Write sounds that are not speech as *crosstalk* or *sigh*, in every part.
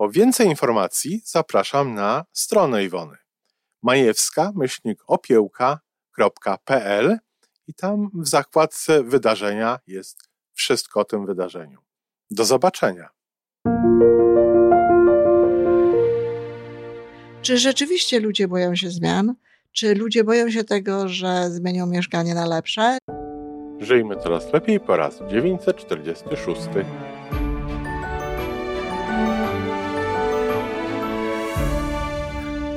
Po więcej informacji zapraszam na stronę Iwony majewska-opiełka.pl i tam w zakładce wydarzenia jest wszystko o tym wydarzeniu. Do zobaczenia. Czy rzeczywiście ludzie boją się zmian? Czy ludzie boją się tego, że zmienią mieszkanie na lepsze? Żyjmy coraz lepiej po raz 946.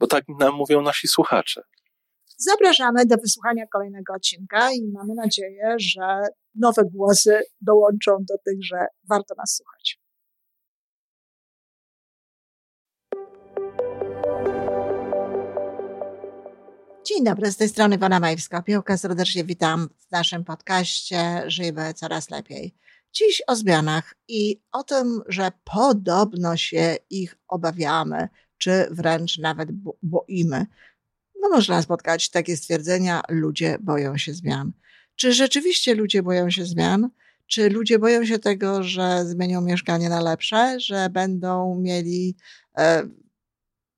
bo tak nam mówią nasi słuchacze. Zapraszamy do wysłuchania kolejnego odcinka i mamy nadzieję, że nowe głosy dołączą do tych, że warto nas słuchać. Dzień dobry, z tej strony Iwona Majewska-Piołka. Serdecznie witam w naszym podcaście Żyjmy Coraz Lepiej. Dziś o zmianach i o tym, że podobno się ich obawiamy, czy wręcz nawet boimy. No można spotkać takie stwierdzenia, ludzie boją się zmian. Czy rzeczywiście ludzie boją się zmian? Czy ludzie boją się tego, że zmienią mieszkanie na lepsze, że będą mieli e,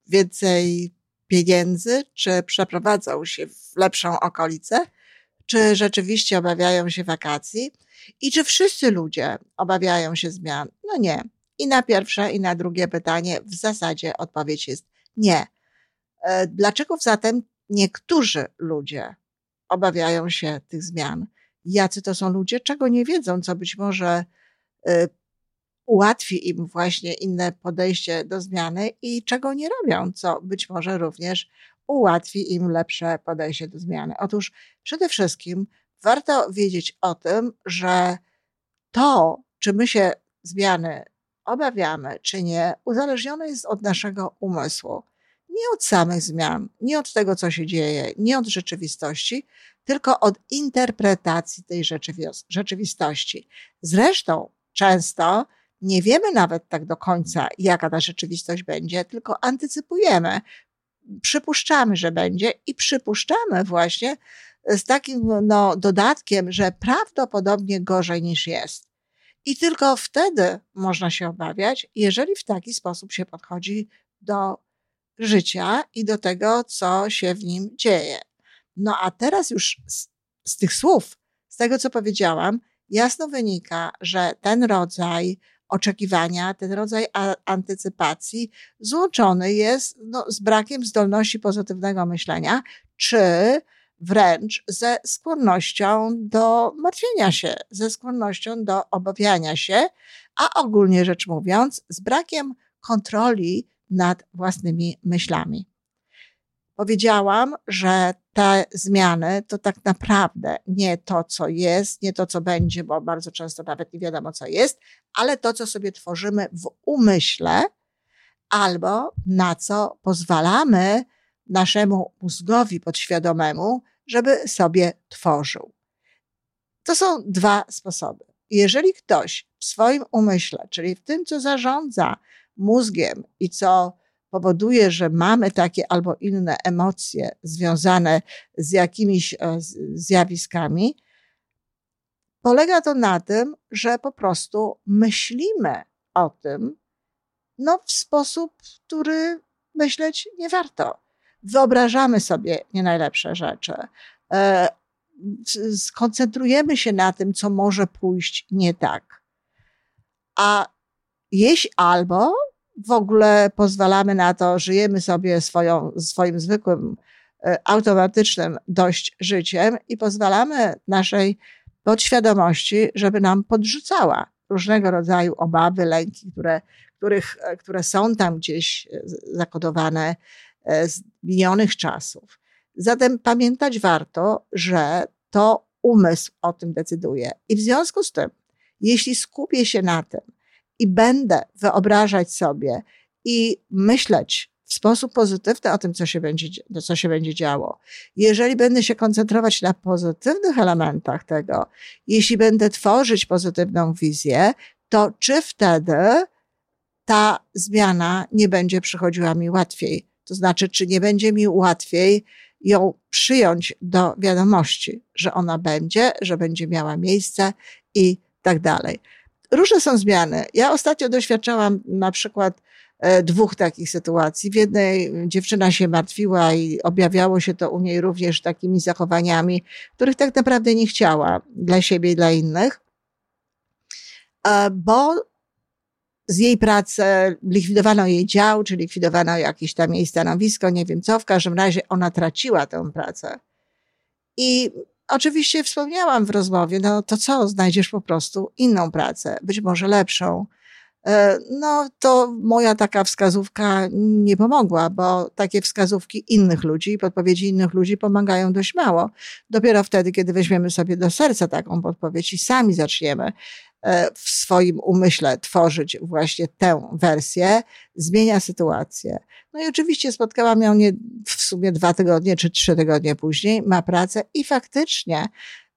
więcej pieniędzy, czy przeprowadzą się w lepszą okolicę, czy rzeczywiście obawiają się wakacji i czy wszyscy ludzie obawiają się zmian? No nie. I na pierwsze, i na drugie pytanie w zasadzie odpowiedź jest nie. E, dlaczego zatem niektórzy ludzie obawiają się tych zmian? Jacy to są ludzie, czego nie wiedzą, co być może e, ułatwi im właśnie inne podejście do zmiany i czego nie robią, co być może również ułatwi im lepsze podejście do zmiany. Otóż przede wszystkim warto wiedzieć o tym, że to, czy my się zmiany obawiamy, czy nie, uzależnione jest od naszego umysłu. Nie od samych zmian, nie od tego, co się dzieje, nie od rzeczywistości, tylko od interpretacji tej rzeczywistości. Zresztą często nie wiemy nawet tak do końca, jaka ta rzeczywistość będzie, tylko antycypujemy, przypuszczamy, że będzie i przypuszczamy właśnie z takim no, dodatkiem, że prawdopodobnie gorzej niż jest. I tylko wtedy można się obawiać, jeżeli w taki sposób się podchodzi do życia i do tego, co się w nim dzieje. No a teraz już z, z tych słów, z tego co powiedziałam, jasno wynika, że ten rodzaj oczekiwania, ten rodzaj antycypacji złączony jest no, z brakiem zdolności pozytywnego myślenia, czy wręcz ze skłonnością do martwienia się, ze skłonnością do obawiania się, a ogólnie rzecz mówiąc, z brakiem kontroli nad własnymi myślami. Powiedziałam, że te zmiany to tak naprawdę nie to, co jest, nie to, co będzie, bo bardzo często nawet nie wiadomo, co jest, ale to, co sobie tworzymy w umyśle, albo na co pozwalamy naszemu mózgowi podświadomemu, żeby sobie tworzył. To są dwa sposoby. Jeżeli ktoś w swoim umyśle, czyli w tym, co zarządza mózgiem i co powoduje, że mamy takie albo inne emocje związane z jakimiś e, zjawiskami, polega to na tym, że po prostu myślimy o tym no, w sposób, który myśleć nie warto. Wyobrażamy sobie nie najlepsze rzeczy. E, skoncentrujemy się na tym, co może pójść nie tak. A jeśli albo w ogóle pozwalamy na to, żyjemy sobie swoją, swoim zwykłym, e, automatycznym dość życiem i pozwalamy naszej podświadomości, żeby nam podrzucała różnego rodzaju obawy, lęki, które, których, e, które są tam gdzieś zakodowane z minionych czasów. Zatem pamiętać warto, że to umysł o tym decyduje. I w związku z tym, jeśli skupię się na tym i będę wyobrażać sobie i myśleć w sposób pozytywny o tym, co się będzie, co się będzie działo, jeżeli będę się koncentrować na pozytywnych elementach tego, jeśli będę tworzyć pozytywną wizję, to czy wtedy ta zmiana nie będzie przychodziła mi łatwiej? To znaczy, czy nie będzie mi łatwiej ją przyjąć do wiadomości, że ona będzie, że będzie miała miejsce i tak dalej. Różne są zmiany. Ja ostatnio doświadczałam na przykład e, dwóch takich sytuacji. W jednej dziewczyna się martwiła i objawiało się to u niej również takimi zachowaniami, których tak naprawdę nie chciała dla siebie i dla innych, e, bo z jej pracy likwidowano jej dział, czy likwidowano jakieś tam jej stanowisko, nie wiem co, w każdym razie ona traciła tę pracę. I oczywiście wspomniałam w rozmowie, no to co, znajdziesz po prostu inną pracę, być może lepszą. E, no to moja taka wskazówka nie pomogła, bo takie wskazówki innych ludzi, podpowiedzi innych ludzi pomagają dość mało. Dopiero wtedy, kiedy weźmiemy sobie do serca taką podpowiedź i sami zaczniemy w swoim umyśle tworzyć właśnie tę wersję, zmienia sytuację. No i oczywiście spotkałam ją nie w sumie dwa tygodnie czy trzy tygodnie później, ma pracę i faktycznie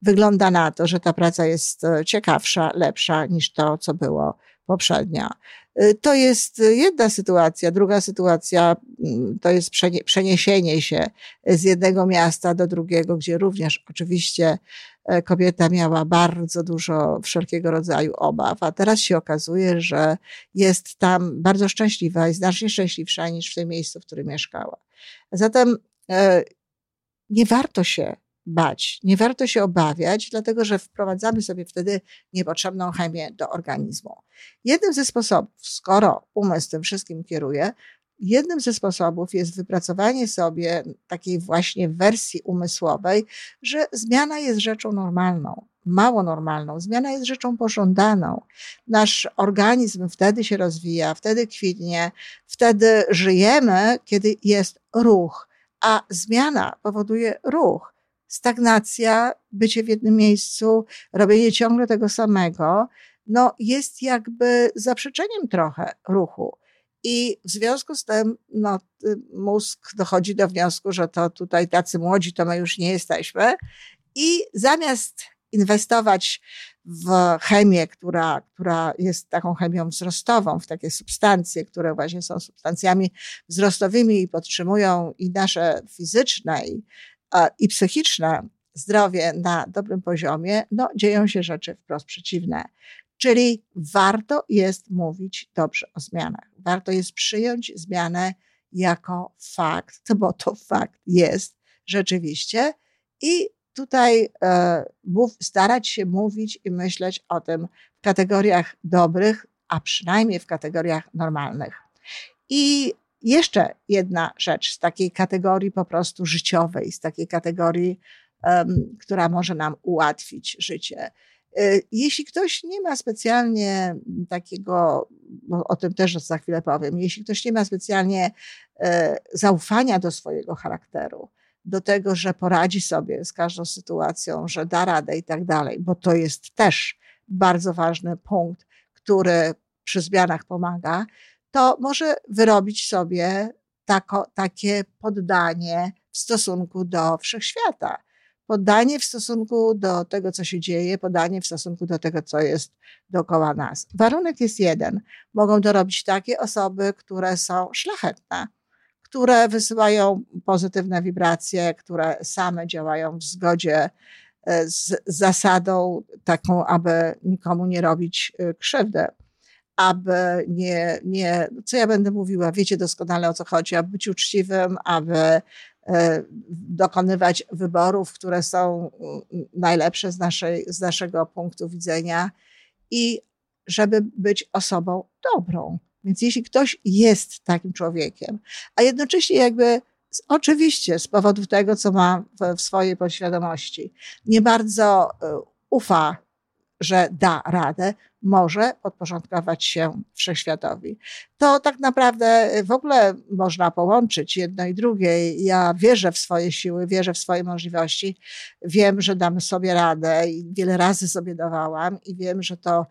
wygląda na to, że ta praca jest e, ciekawsza, lepsza niż to, co było poprzednio. E, to jest jedna sytuacja. Druga sytuacja mm, to jest przeniesienie się z jednego miasta do drugiego, gdzie również oczywiście E, kobieta miała bardzo dużo wszelkiego rodzaju obaw, a teraz się okazuje, że jest tam bardzo szczęśliwa i znacznie szczęśliwsza niż w tym miejscu, w którym mieszkała. Zatem e, nie warto się bać, nie warto się obawiać, dlatego że wprowadzamy sobie wtedy niepotrzebną chemię do organizmu. Jednym ze sposobów, skoro umysł tym wszystkim kieruje, jednym ze sposobów jest wypracowanie sobie takiej właśnie wersji umysłowej, że zmiana jest rzeczą normalną, mało normalną. Zmiana jest rzeczą pożądaną. Nasz organizm wtedy się rozwija, wtedy kwitnie, wtedy żyjemy, kiedy jest ruch, a zmiana powoduje ruch. Stagnacja, bycie w jednym miejscu, robienie ciągle tego samego, no jest jakby zaprzeczeniem trochę ruchu. I w związku z tym no, mózg dochodzi do wniosku, że to tutaj tacy młodzi to my już nie jesteśmy. I zamiast inwestować w chemię, która, która jest taką chemią wzrostową, w takie substancje, które właśnie są substancjami wzrostowymi i podtrzymują i nasze fizyczne i, i psychiczne zdrowie na dobrym poziomie, no dzieją się rzeczy wprost przeciwne. Czyli warto jest mówić dobrze o zmianach. Warto jest przyjąć zmianę jako fakt, *laughs* bo to fakt jest rzeczywiście. I tutaj e, mów, starać się mówić i myśleć o tym w kategoriach dobrych, a przynajmniej w kategoriach normalnych. I jeszcze jedna rzecz z takiej kategorii po prostu życiowej, z takiej kategorii, um, która może nam ułatwić życie. E, jeśli ktoś nie ma specjalnie takiego, bo o tym też za chwilę powiem, jeśli ktoś nie ma specjalnie e, zaufania do swojego charakteru, do tego, że poradzi sobie z każdą sytuacją, że da radę i tak dalej, bo to jest też bardzo ważny punkt, który przy zmianach pomaga, to może wyrobić sobie tako, takie poddanie w stosunku do wszechświata podanie w stosunku do tego, co się dzieje, podanie w stosunku do tego, co jest dookoła nas. Warunek jest jeden. Mogą to robić takie osoby, które są szlachetne, które wysyłają pozytywne wibracje, które same działają w zgodzie e, z zasadą taką, aby nikomu nie robić e, krzywdy aby nie, nie, co ja będę mówiła, wiecie doskonale o co chodzi, aby być uczciwym, aby E, dokonywać wyborów, które są mm, najlepsze z, naszej, z naszego punktu widzenia i żeby być osobą dobrą, Więc jeśli ktoś jest takim człowiekiem, a jednocześnie jakby oczywiście z powodu tego, co ma w, w swojej podświadomości, nie bardzo e, ufa, że da radę, może podporządkować się wszechświatowi. To tak naprawdę w ogóle można połączyć jedno i drugie. Ja wierzę w swoje siły, wierzę w swoje możliwości. Wiem, że damy sobie radę i wiele razy sobie dawałam i wiem, że to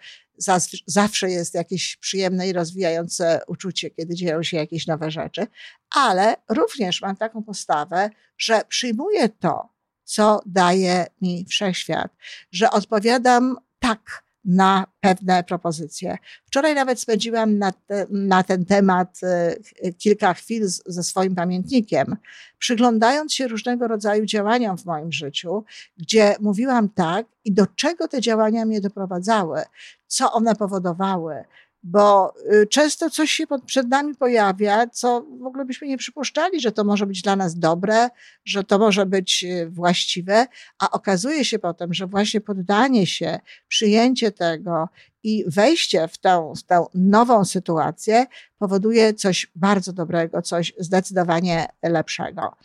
zawsze jest jakieś przyjemne i rozwijające uczucie, kiedy dzieją się jakieś nowe rzeczy, ale również mam taką postawę, że przyjmuję to, co daje mi wszechświat, że odpowiadam tak na pewne propozycje. Wczoraj nawet spędziłam na, te, na ten temat e, kilka chwil ze swoim pamiętnikiem, przyglądając się różnego rodzaju działaniom w moim życiu, gdzie mówiłam tak i do czego te działania mnie doprowadzały, co one powodowały, bo y, często coś się przed nami pojawia, co w ogóle byśmy nie przypuszczali, że to może być dla nas dobre, że to może być y, właściwe, a okazuje się potem, że właśnie poddanie się, przyjęcie tego i wejście w tę, w nową sytuację powoduje coś bardzo dobrego, coś zdecydowanie lepszego.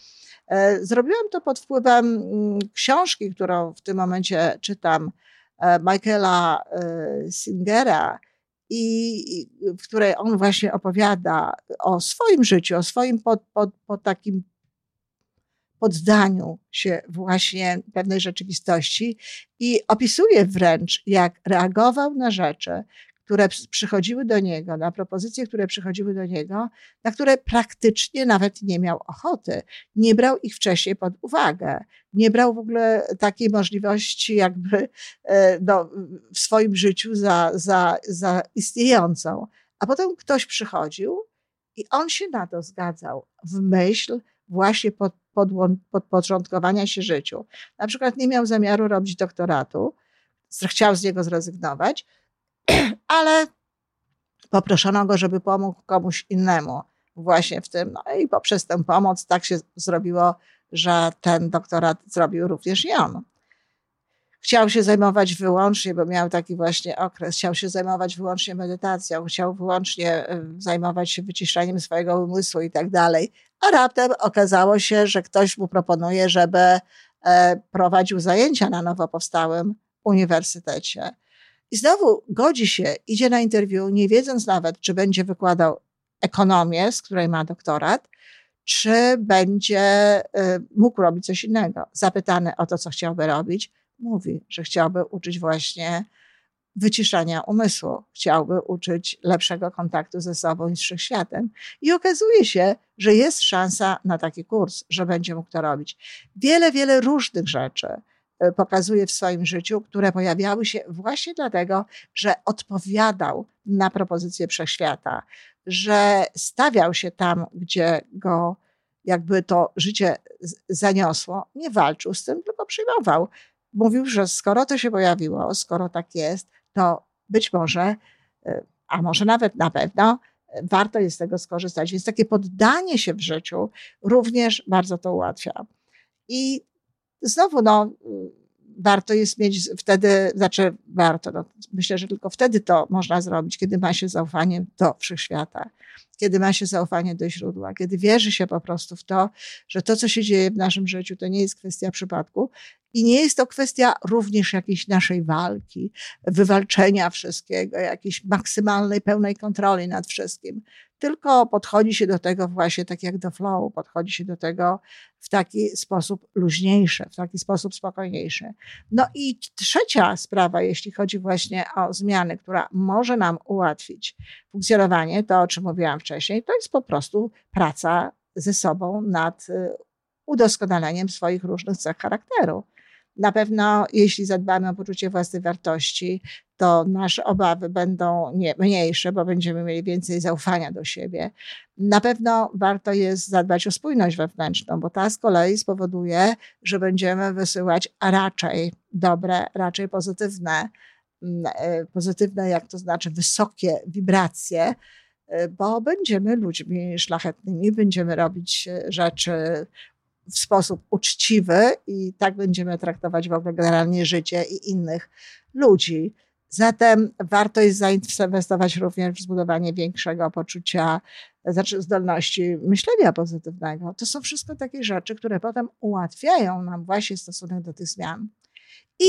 E, zrobiłam to pod wpływem mm, książki, którą w tym momencie czytam, e, Michaela e, Singera, i w której on właśnie opowiada o swoim życiu, o swoim pod, pod, pod takim poddaniu się właśnie pewnej rzeczywistości i opisuje wręcz, jak reagował na rzeczy, które przychodziły do niego, na propozycje, które przychodziły do niego, na które praktycznie nawet nie miał ochoty. Nie brał ich wcześniej pod uwagę. Nie brał w ogóle takiej możliwości, jakby e, no, w swoim życiu za, za, za istniejącą. A potem ktoś przychodził i on się na to zgadzał w myśl właśnie pod, pod, podporządkowania się życiu. Na przykład nie miał zamiaru robić doktoratu, chciał z niego zrezygnować, *clears throat* ale poproszono go, żeby pomógł komuś innemu właśnie w tym. No i poprzez tę pomoc tak się zrobiło, że ten doktorat zrobił również i on. Chciał się zajmować wyłącznie, bo miał taki właśnie okres, chciał się zajmować wyłącznie medytacją, chciał wyłącznie y, zajmować się wyciszaniem swojego umysłu i tak dalej. A raptem okazało się, że ktoś mu proponuje, żeby e, prowadził zajęcia na nowo powstałym uniwersytecie. I znowu godzi się, idzie na interwiu, nie wiedząc nawet, czy będzie wykładał ekonomię, z której ma doktorat, czy będzie y, mógł robić coś innego. Zapytany o to, co chciałby robić, mówi, że chciałby uczyć właśnie wyciszania umysłu, chciałby uczyć lepszego kontaktu ze sobą i z wszechświatem. I okazuje się, że jest szansa na taki kurs, że będzie mógł to robić. Wiele, wiele różnych rzeczy pokazuje w swoim życiu, które pojawiały się właśnie dlatego, że odpowiadał na propozycję wszechświata, że stawiał się tam, gdzie go jakby to życie zaniosło, nie walczył z tym, tylko przyjmował. Mówił, że skoro to się pojawiło, skoro tak jest, to być może, e, a może nawet na pewno, e, warto jest z tego skorzystać. Więc takie poddanie się w życiu również bardzo to ułatwia. I znowu, no, warto jest mieć wtedy, znaczy warto, no, myślę, że tylko wtedy to można zrobić, kiedy ma się zaufanie do wszechświata, kiedy ma się zaufanie do źródła, kiedy wierzy się po prostu w to, że to, co się dzieje w naszym życiu, to nie jest kwestia przypadku i nie jest to kwestia również jakiejś naszej walki, wywalczenia wszystkiego, jakiejś maksymalnej, pełnej kontroli nad wszystkim, tylko podchodzi się do tego właśnie tak jak do flow, podchodzi się do tego w taki sposób luźniejszy, w taki sposób spokojniejszy. No i trzecia sprawa, jeśli chodzi właśnie o zmiany, która może nam ułatwić funkcjonowanie, to o czym mówiłam wcześniej, to jest po prostu praca ze sobą nad y, udoskonaleniem swoich różnych cech charakteru. Na pewno, jeśli zadbamy o poczucie własnej wartości, to nasze obawy będą nie, mniejsze, bo będziemy mieli więcej zaufania do siebie. Na pewno warto jest zadbać o spójność wewnętrzną, bo ta z kolei spowoduje, że będziemy wysyłać raczej dobre, raczej pozytywne, mm, e, pozytywne, jak to znaczy wysokie wibracje, e, bo będziemy ludźmi szlachetnymi, będziemy robić e, rzeczy w sposób uczciwy i tak będziemy traktować w ogóle generalnie życie i innych ludzi. Zatem warto jest zainwestować również w zbudowanie większego poczucia, znaczy zdolności myślenia pozytywnego. To są wszystko takie rzeczy, które potem ułatwiają nam właśnie stosunek do tych zmian. I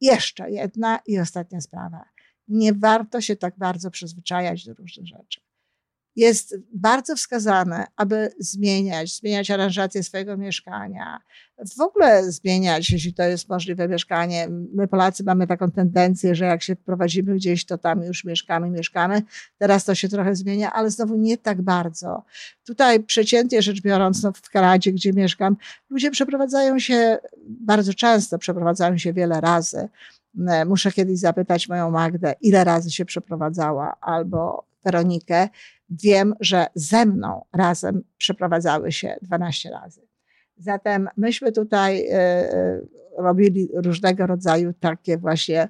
jeszcze jedna i ostatnia sprawa. Nie warto się tak bardzo przyzwyczajać do różnych rzeczy jest bardzo wskazane, aby zmieniać, zmieniać aranżację swojego mieszkania, w ogóle zmieniać, jeśli to jest możliwe, mieszkanie. My Polacy mamy taką tendencję, że jak się wprowadzimy gdzieś, to tam już mieszkamy, mieszkamy. Teraz to się trochę zmienia, ale znowu nie tak bardzo. Tutaj przeciętnie rzecz biorąc, no w Kanadzie, gdzie mieszkam, ludzie przeprowadzają się bardzo często, przeprowadzają się wiele razy. Muszę kiedyś zapytać moją Magdę, ile razy się przeprowadzała, albo Weronikę, wiem, że ze mną razem przeprowadzały się 12 razy. Zatem myśmy tutaj e, e, robili różnego rodzaju takie właśnie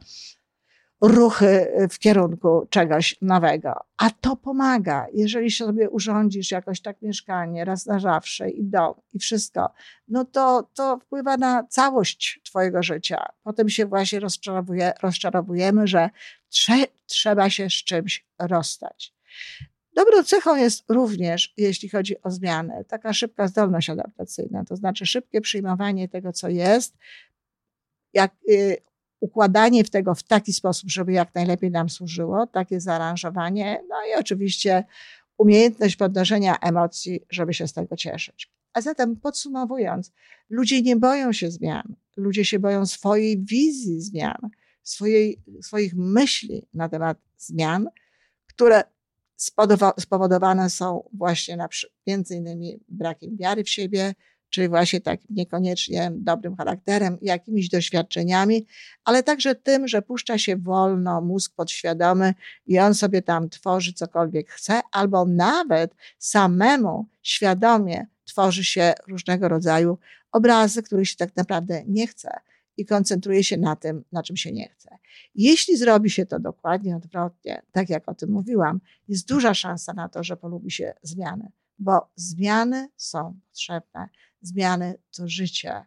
ruchy w kierunku czegoś nowego. A to pomaga. Jeżeli sobie urządzisz jakoś tak mieszkanie raz na zawsze i dom i wszystko, no to, to wpływa na całość twojego życia. Potem się właśnie rozczarowuje, rozczarowujemy, że trze, trzeba się z czymś rozstać. Dobrą cechą jest również, jeśli chodzi o zmiany, taka szybka zdolność adaptacyjna, to znaczy szybkie przyjmowanie tego, co jest, jak, y, układanie w tego w taki sposób, żeby jak najlepiej nam służyło, takie zaaranżowanie, no i oczywiście umiejętność podnoszenia emocji, żeby się z tego cieszyć. A zatem podsumowując, ludzie nie boją się zmian, ludzie się boją swojej wizji zmian, swojej, swoich myśli na temat zmian, które spowodowane są właśnie na, między innymi brakiem wiary w siebie, czy właśnie tak niekoniecznie dobrym charakterem, jakimiś doświadczeniami, ale także tym, że puszcza się wolno mózg podświadomy i on sobie tam tworzy cokolwiek chce, albo nawet samemu świadomie tworzy się różnego rodzaju obrazy, których się tak naprawdę nie chce i koncentruje się na tym, na czym się nie chce. Jeśli zrobi się to dokładnie odwrotnie, tak jak o tym mówiłam, jest duża szansa na to, że polubi się zmiany, bo zmiany są potrzebne. Zmiany to życie.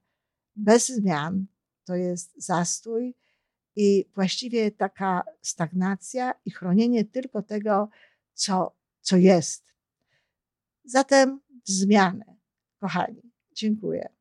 Bez zmian to jest zastój i właściwie taka stagnacja i chronienie tylko tego, co, co jest. Zatem zmiany, kochani. Dziękuję.